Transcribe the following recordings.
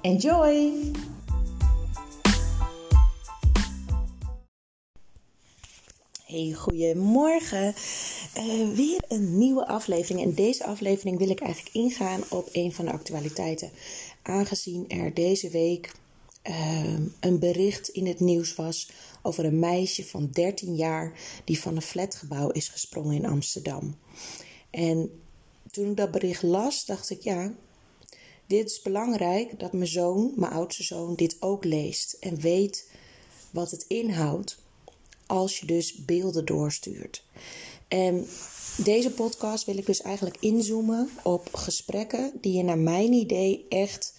Enjoy! Hey, goedemorgen. Uh, weer een nieuwe aflevering. In deze aflevering wil ik eigenlijk ingaan op een van de actualiteiten. Aangezien er deze week uh, een bericht in het nieuws was over een meisje van 13 jaar die van een flatgebouw is gesprongen in Amsterdam. En toen ik dat bericht las, dacht ik ja, dit is belangrijk dat mijn zoon, mijn oudste zoon, dit ook leest en weet wat het inhoudt als je dus beelden doorstuurt. En deze podcast wil ik dus eigenlijk inzoomen op gesprekken die je naar mijn idee echt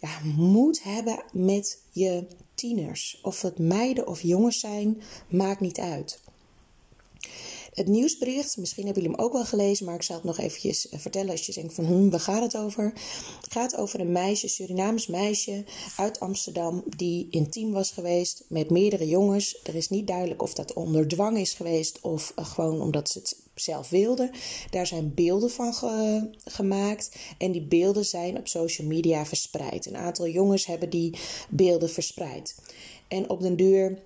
ja, moet hebben met je tieners. Of het meiden of jongens zijn, maakt niet uit. Het nieuwsbericht, misschien hebben jullie hem ook wel gelezen, maar ik zal het nog eventjes eh, vertellen als je denkt van hm, waar gaat het over? Het gaat over een meisje, Surinaams meisje uit Amsterdam, die intiem was geweest met meerdere jongens. Er is niet duidelijk of dat onder dwang is geweest of eh, gewoon omdat ze het zelf wilde. Daar zijn beelden van gemaakt en die beelden zijn op social media verspreid. Een aantal jongens hebben die beelden verspreid. En op den duur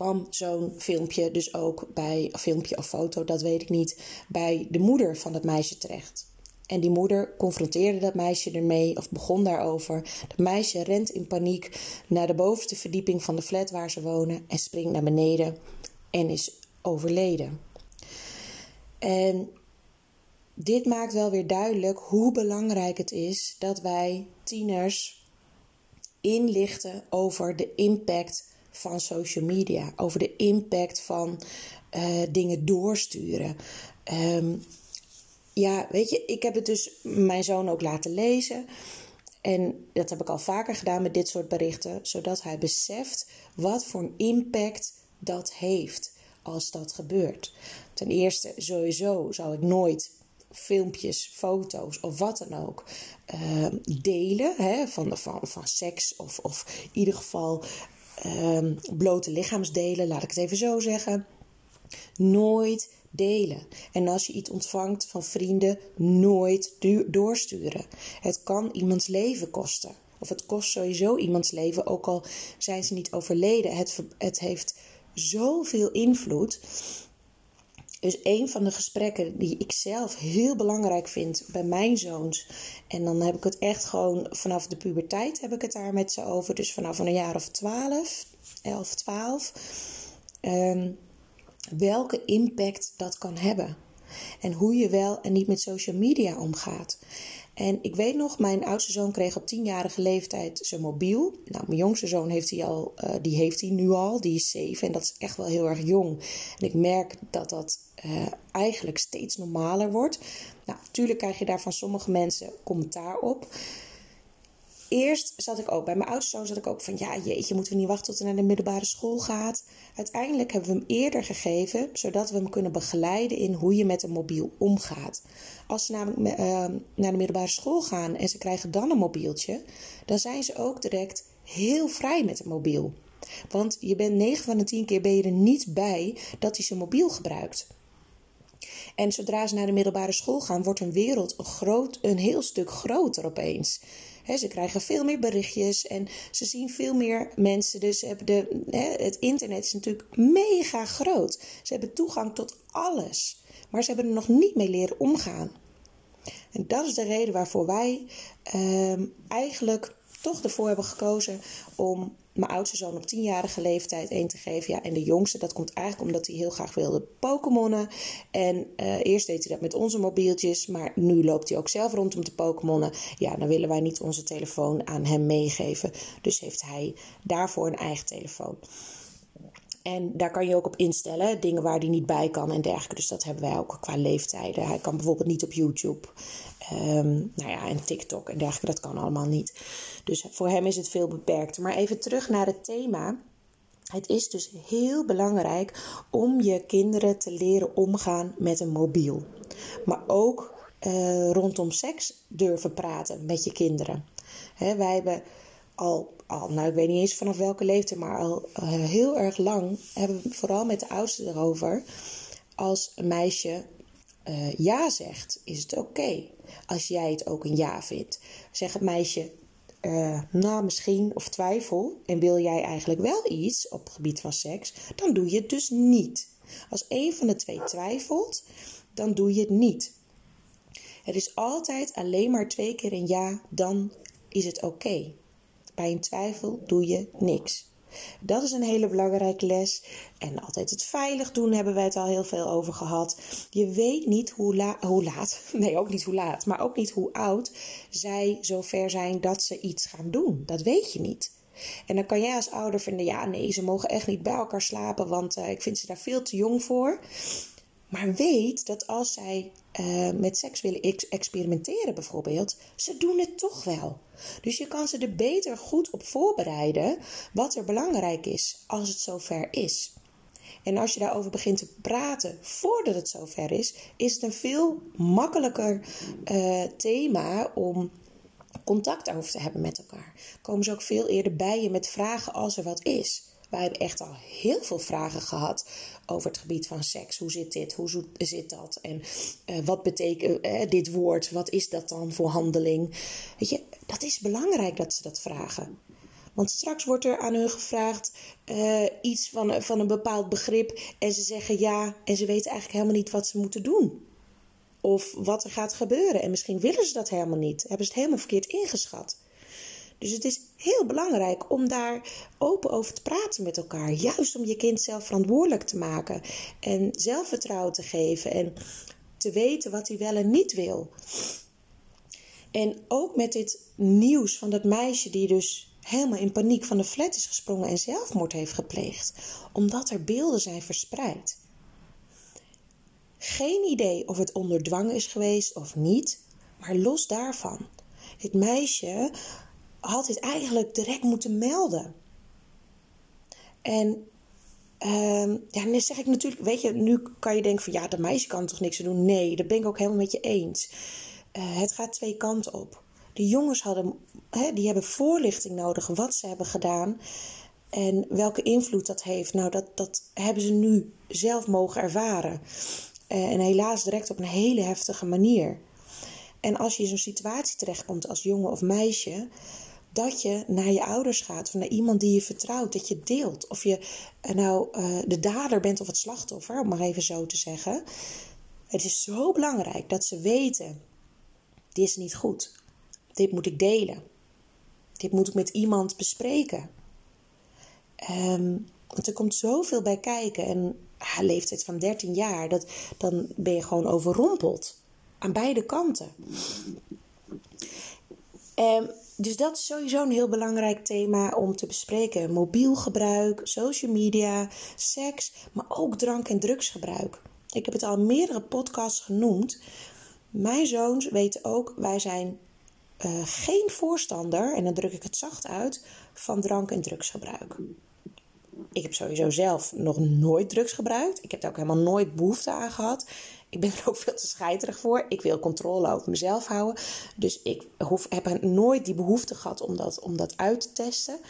kwam zo'n filmpje dus ook bij, of filmpje of foto, dat weet ik niet, bij de moeder van dat meisje terecht. En die moeder confronteerde dat meisje ermee of begon daarover. Dat meisje rent in paniek naar de bovenste verdieping van de flat waar ze wonen en springt naar beneden en is overleden. En dit maakt wel weer duidelijk hoe belangrijk het is dat wij tieners inlichten over de impact van social media, over de impact van uh, dingen doorsturen. Um, ja, weet je, ik heb het dus mijn zoon ook laten lezen. En dat heb ik al vaker gedaan met dit soort berichten, zodat hij beseft wat voor een impact dat heeft als dat gebeurt. Ten eerste, sowieso zou ik nooit filmpjes, foto's of wat dan ook uh, delen hè, van, van, van seks of, of in ieder geval um, blote lichaamsdelen, laat ik het even zo zeggen. Nooit delen. En als je iets ontvangt van vrienden, nooit doorsturen. Het kan iemands leven kosten. Of het kost sowieso iemands leven, ook al zijn ze niet overleden. Het, het heeft zoveel invloed. Dus een van de gesprekken die ik zelf heel belangrijk vind bij mijn zoons. En dan heb ik het echt gewoon vanaf de puberteit heb ik het daar met ze over. Dus vanaf een jaar of 12, 11, 12. welke impact dat kan hebben. En hoe je wel en niet met social media omgaat. En ik weet nog, mijn oudste zoon kreeg op tienjarige leeftijd zijn mobiel. Nou, mijn jongste zoon heeft hij al, uh, die heeft hij nu al, die is zeven en dat is echt wel heel erg jong. En ik merk dat dat uh, eigenlijk steeds normaler wordt. Nou, natuurlijk krijg je daar van sommige mensen commentaar op. Eerst zat ik ook, bij mijn oudste zoon zat ik ook van, ja jeetje, moeten we niet wachten tot hij naar de middelbare school gaat. Uiteindelijk hebben we hem eerder gegeven, zodat we hem kunnen begeleiden in hoe je met een mobiel omgaat. Als ze namelijk uh, naar de middelbare school gaan en ze krijgen dan een mobieltje, dan zijn ze ook direct heel vrij met een mobiel. Want je bent 9 van de 10 keer ben je er niet bij dat hij zijn mobiel gebruikt. En zodra ze naar de middelbare school gaan, wordt hun wereld een, groot, een heel stuk groter opeens. ze krijgen veel meer berichtjes en ze zien veel meer mensen. Dus hebben de, het internet is natuurlijk mega groot. Ze hebben toegang tot alles. Maar ze hebben er nog niet mee leren omgaan. En dat is de reden waarvoor wij ehm, eigenlijk toch ervoor hebben gekozen om mijn oudste zoon op tienjarige leeftijd één te geven. Ja, en de jongste, dat komt eigenlijk omdat hij heel graag wilde Pokémonnen. En uh, eerst deed hij dat met onze mobieltjes, maar nu loopt hij ook zelf rond om te Pokémonnen. Ja, dan willen wij niet onze telefoon aan hem meegeven. Dus heeft hij daarvoor een eigen telefoon. En daar kan je ook op instellen, dingen waar hij niet bij kan en dergelijke. Dus dat hebben wij ook qua leeftijden. Hij kan bijvoorbeeld niet op YouTube. Um, nou ja, en TikTok en dergelijke, dat kan allemaal niet. Dus voor hem is het veel beperkter. Maar even terug naar het thema. Het is dus heel belangrijk om je kinderen te leren omgaan met een mobiel. Maar ook uh, rondom seks durven praten met je kinderen. He, wij hebben al, al, nou ik weet niet eens vanaf welke leeftijd, maar al uh, heel erg lang hebben we vooral met de oudsten erover. Als een meisje uh, ja zegt, is het oké. Als jij het ook een ja vindt. Zeg het meisje, uh, nou misschien of twijfel en wil jij eigenlijk wel iets op het gebied van seks, dan doe je het dus niet. Als een van de twee twijfelt, dan doe je het niet. Het is altijd alleen maar twee keer een ja, dan is het oké. Bij een twijfel doe je niks. Dat is een hele belangrijke les. En altijd het veilig doen hebben wij het al heel veel over gehad. Je weet niet hoe, hoe laat, nee ook niet hoe laat, maar ook niet hoe oud zij zover zijn dat ze iets gaan doen. Dat weet je niet. En dan kan jij als ouder vinden, ja nee, ze mogen echt niet bij elkaar slapen, want uh, ik vind ze daar veel te jong voor. Maar weet dat als zij uh, met seks willen experimenteren bijvoorbeeld, ze doen het toch wel. Dus je kan ze er beter goed op voorbereiden wat er belangrijk is als het zover is. En als je daarover begint te praten voordat het zover is, is het een veel makkelijker uh, thema om contact over te hebben met elkaar. Komen ze ook veel eerder bij je met vragen als er wat is. Wij hebben echt al heel veel vragen gehad over het gebied van seks. Hoe zit dit? Hoe zit dat? En uh, wat betekent uh, dit woord? Wat is dat dan voor handeling? Weet je, dat is belangrijk dat ze dat vragen. Want straks wordt er aan hun gevraagd uh, iets van, van een bepaald begrip en ze zeggen ja en ze weten eigenlijk helemaal niet wat ze moeten doen. Of wat er gaat gebeuren. En misschien willen ze dat helemaal niet. Hebben ze het helemaal verkeerd ingeschat. Dus het is heel belangrijk om daar open over te praten met elkaar. Juist om je kind zelf verantwoordelijk te maken. En zelfvertrouwen te geven. En te weten wat hij wel en niet wil. En ook met dit nieuws van dat meisje die dus helemaal in paniek van de flat is gesprongen en zelfmoord heeft gepleegd. Omdat er beelden zijn verspreid. Geen idee of het onder dwang is geweest of niet. Maar los daarvan. Het meisje had dit eigenlijk direct moeten melden. En uh, ja, dan zeg ik natuurlijk, weet je, nu kan je denken van ja, dat meisje kan toch niks doen. Nee, dat ben ik ook helemaal met je eens. Uh, het gaat twee kanten op. De jongens hadden, hè, die hebben voorlichting nodig wat ze hebben gedaan. En welke invloed dat heeft, nou dat, dat hebben ze nu zelf mogen ervaren. Uh, en helaas direct op een hele heftige manier. En als je in zo'n situatie terechtkomt als jongen of meisje, dat je naar je ouders gaat of naar iemand die je vertrouwt, dat je deelt. Of je eh, nou uh, de dader bent of het slachtoffer, om maar even zo te zeggen. Het is zo belangrijk dat ze weten: dit is niet goed. Dit moet ik delen. Dit moet ik met iemand bespreken. Um, want er komt zoveel bij kijken. En leeftijd van 13 jaar, dat, dan ben je gewoon overrompeld. Aan beide kanten. Um, dus dat is sowieso een heel belangrijk thema om te bespreken. Mobiel gebruik, social media, seks, maar ook drank- en drugsgebruik. Ik heb het al meerdere podcasts genoemd. Mijn zoons weten ook, wij zijn uh, geen voorstander, en dan druk ik het zacht uit, van drank- en drugsgebruik. Ik heb sowieso zelf nog nooit drugs gebruikt. Ik heb daar ook helemaal nooit behoefte aan gehad. Ik ben er ook veel te scheiterig voor. Ik wil controle over mezelf houden. Dus ik hoef, heb nooit die behoefte gehad om dat, om dat uit te testen.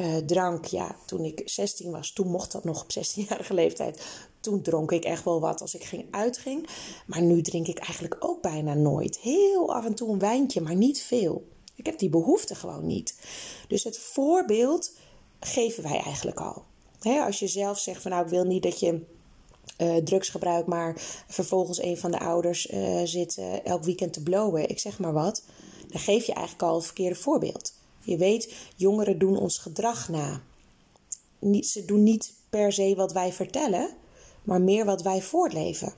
Uh, drank, ja, toen ik 16 was, toen mocht dat nog op 16-jarige leeftijd. Toen dronk ik echt wel wat als ik ging uitging. Maar nu drink ik eigenlijk ook bijna nooit. Heel af en toe een wijntje, maar niet veel. Ik heb die behoefte gewoon niet. Dus het voorbeeld geven wij eigenlijk al. als je zelf zegt van nou ik wil niet dat je uh, drugs gebruikt, maar vervolgens een van de ouders uh, zit uh, elk weekend te blowen, ik zeg maar wat, dan geef je eigenlijk al het verkeerde voorbeeld. Je weet, jongeren doen ons gedrag na. Ze doen niet per se wat wij vertellen, maar meer wat wij voortleven.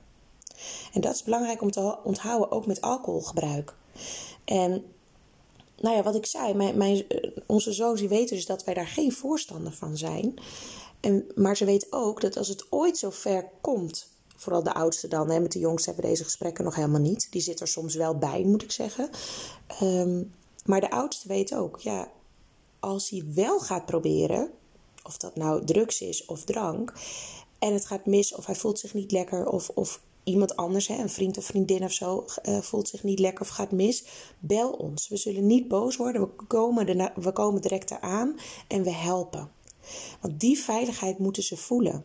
En dat is belangrijk om te onthouden, ook met alcoholgebruik. En nou ja, wat ik zei, mijn, eh, onze zoons weten dus dat wij daar geen voorstander van zijn. En, maar ze weet ook dat als het ooit zo ver komt, vooral de oudste dan, hè, met de jongste hebben deze gesprekken nog helemaal niet. Die zit er soms wel bij, moet ik zeggen. Ehm, maar de oudste weet ook, ja, als hij wel gaat proberen, of dat nou drugs is of drank, en het gaat mis, of hij voelt zich niet lekker, of, of iemand anders, hè, een vriend of vriendin of zo, uh, voelt zich niet lekker of gaat mis, bel ons. We zullen niet boos worden, we komen, we komen direct eraan en we helpen. Want die veiligheid moeten ze voelen.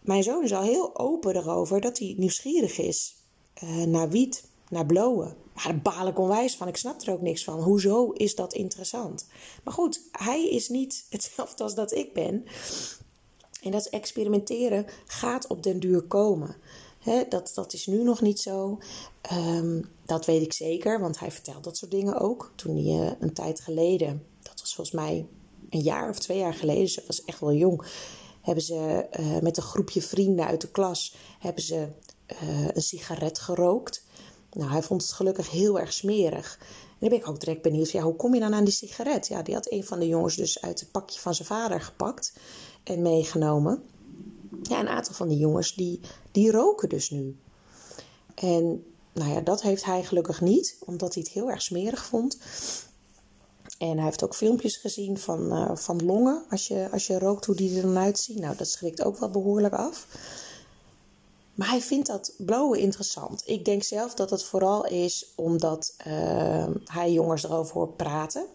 Mijn zoon is al heel open erover dat hij nieuwsgierig is uh, naar wiet, naar blowen. Maar daar baal ik onwijs van. Ik snap er ook niks van. Hoezo is dat interessant? Maar goed, hij is niet hetzelfde als dat ik ben. En dat experimenteren gaat op den duur komen dat, dat is nu nog niet zo. Ehm, dat weet ik zeker, want hij vertelt dat soort dingen ook. Toen hij uh, een tijd geleden, dat was volgens mij een jaar of twee jaar geleden, ze was echt wel jong, hebben ze uh, met een groepje vrienden uit de klas hebben ze, uh, een sigaret gerookt. Nou, hij vond het gelukkig heel erg smerig. En dan ben ik ook direct benieuwd, ja, hoe kom je dan aan die sigaret? Ja, die had een van de jongens dus uit het pakje van zijn vader gepakt en meegenomen ja, een aantal van die jongens die, die roken dus nu. En nou ja, dat heeft hij gelukkig niet, omdat hij het heel erg smerig vond. En hij heeft ook filmpjes gezien van, uh, van longen, als je, als je rookt, hoe die er dan uitzien. Nou, dat schrikt ook wel behoorlijk af. Maar hij vindt dat blowen interessant. Ik denk zelf dat het vooral is omdat uh, hij jongens erover hoort praten.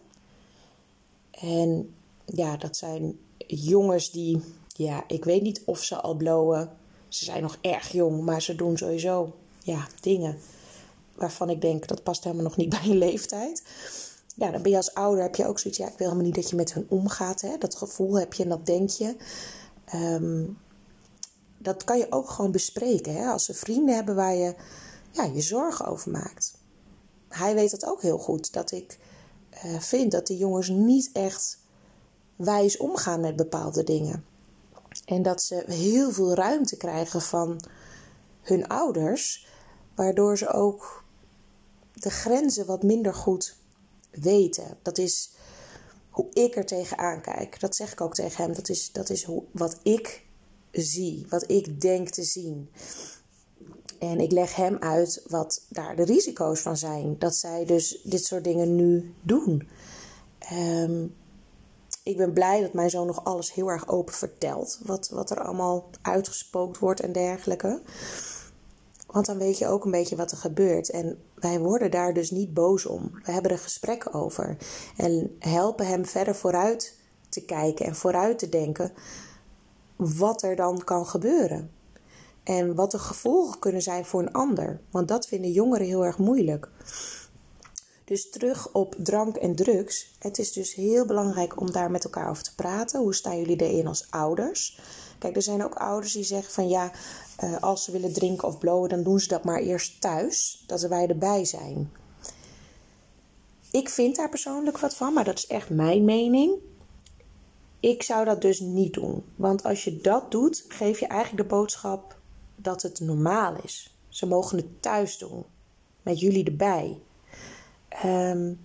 En ja, dat zijn jongens die ja, ik weet niet of ze al blowen. Ze zijn nog erg jong, maar ze doen sowieso ja, dingen waarvan ik denk dat past helemaal nog niet bij je leeftijd. Ja, dan ben je als ouder, heb je ook zoiets, ja, ik wil helemaal niet dat je met hun omgaat. Hè? Dat gevoel heb je en dat denk je. Ehm, dat kan je ook gewoon bespreken. Hè? Als ze vrienden hebben waar je ja, je zorgen over maakt. Hij weet dat ook heel goed. Dat ik uh, vind dat die jongens niet echt wijs omgaan met bepaalde dingen. En dat ze heel veel ruimte krijgen van hun ouders, waardoor ze ook de grenzen wat minder goed weten. Dat is hoe ik er tegenaan kijk. Dat zeg ik ook tegen hem. Dat is, dat is hoe, wat ik zie, wat ik denk te zien. En ik leg hem uit wat daar de risico's van zijn. Dat zij dus dit soort dingen nu doen. Um, ik ben blij dat mijn zoon nog alles heel erg open vertelt. Wat, wat er allemaal uitgespookt wordt en dergelijke. Want dan weet je ook een beetje wat er gebeurt. En wij worden daar dus niet boos om. We hebben er gesprekken over. En helpen hem verder vooruit te kijken en vooruit te denken. Wat er dan kan gebeuren. En wat de gevolgen kunnen zijn voor een ander. Want dat vinden jongeren heel erg moeilijk. Dus terug op drank en drugs. Het is dus heel belangrijk om daar met elkaar over te praten. Hoe staan jullie erin als ouders? Kijk, er zijn ook ouders die zeggen van ja, uh, als ze willen drinken of blowen, dan doen ze dat maar eerst thuis, dat wij erbij zijn. Ik vind daar persoonlijk wat van, maar dat is echt mijn mening. Ik zou dat dus niet doen. Want als je dat doet, geef je eigenlijk de boodschap dat het normaal is. Ze mogen het thuis doen, met jullie erbij. Um,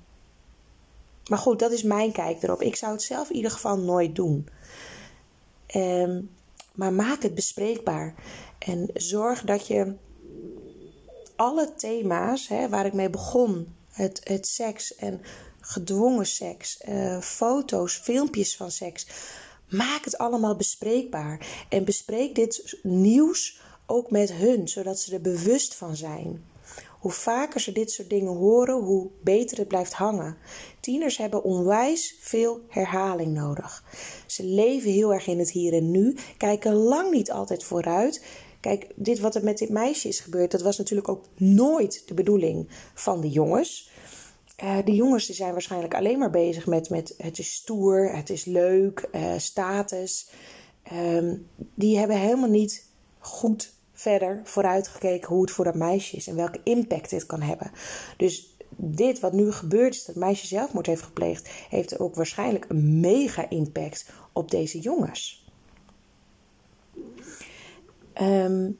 maar goed, dat is mijn kijk erop. Ik zou het zelf in ieder geval nooit doen. Um, maar maak het bespreekbaar. En zorg dat je alle thema's hè, waar ik mee begon: het, het seks en gedwongen seks, uh, foto's, filmpjes van seks. Maak het allemaal bespreekbaar. En bespreek dit nieuws ook met hun, zodat ze er bewust van zijn. Hoe vaker ze dit soort dingen horen, hoe beter het blijft hangen. Tieners hebben onwijs veel herhaling nodig. Ze leven heel erg in het hier en nu, kijken lang niet altijd vooruit. Kijk, dit wat er met dit meisje is gebeurd, dat was natuurlijk ook nooit de bedoeling van de jongens. Uh, de jongens die zijn waarschijnlijk alleen maar bezig met, met het is stoer, het is leuk, uh, status. Um, die hebben helemaal niet goed verder vooruitgekeken hoe het voor dat meisje is en welke impact dit kan hebben. Dus dit wat nu gebeurd is, dat meisje zelfmoord heeft gepleegd, heeft ook waarschijnlijk een mega impact op deze jongens. Ehm,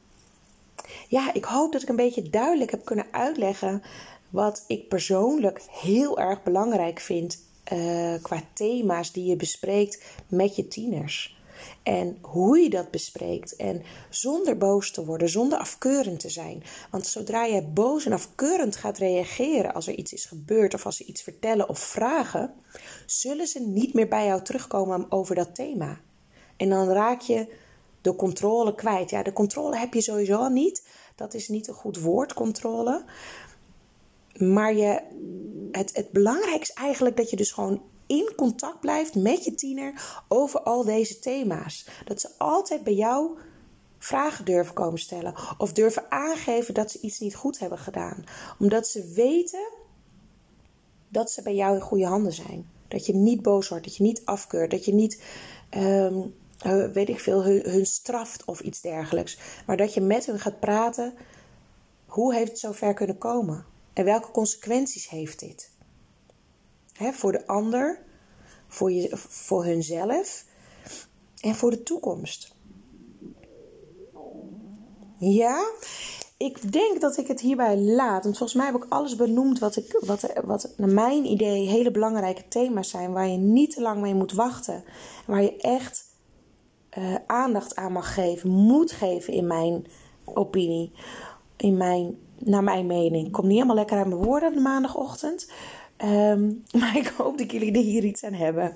ja, ik hoop dat ik een beetje duidelijk heb kunnen uitleggen wat ik persoonlijk heel erg belangrijk vind uh, qua thema's die je bespreekt met je tieners. En hoe je dat bespreekt. En zonder boos te worden, zonder afkeurend te zijn. Want zodra je boos en afkeurend gaat reageren als er iets is gebeurd of als ze iets vertellen of vragen, zullen ze niet meer bij jou terugkomen over dat thema. En dan raak je de controle kwijt. Ja, de controle heb je sowieso al niet. Dat is niet een goed woord, controle. Maar je, het, het belangrijkste is eigenlijk dat je dus gewoon in contact blijft met je tiener over al deze thema's. Dat ze altijd bij jou vragen durven komen stellen of durven aangeven dat ze iets niet goed hebben gedaan. Omdat ze weten dat ze bij jou in goede handen zijn. Dat je niet boos wordt, dat je niet afkeurt, dat je niet, ehm, eh, weet ik veel, hun, hun straft of iets dergelijks. Maar dat je met hun gaat praten. Hoe heeft het zover kunnen komen? En welke consequenties heeft dit? Voor de ander, voor, je, voor hunzelf en voor de toekomst. Ja, ik denk dat ik het hierbij laat. Want volgens mij heb ik alles benoemd wat, ik, wat, wat naar mijn idee hele belangrijke thema's zijn. Waar je niet te lang mee moet wachten. Waar je echt uh, aandacht aan mag geven, moet geven in mijn opinie. In mijn, naar mijn mening. Ik kom niet helemaal lekker aan mijn woorden maandagochtend. Ehm, maar ik hoop dat jullie er hier iets aan hebben.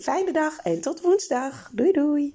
fijne dag en tot woensdag. Doei doei.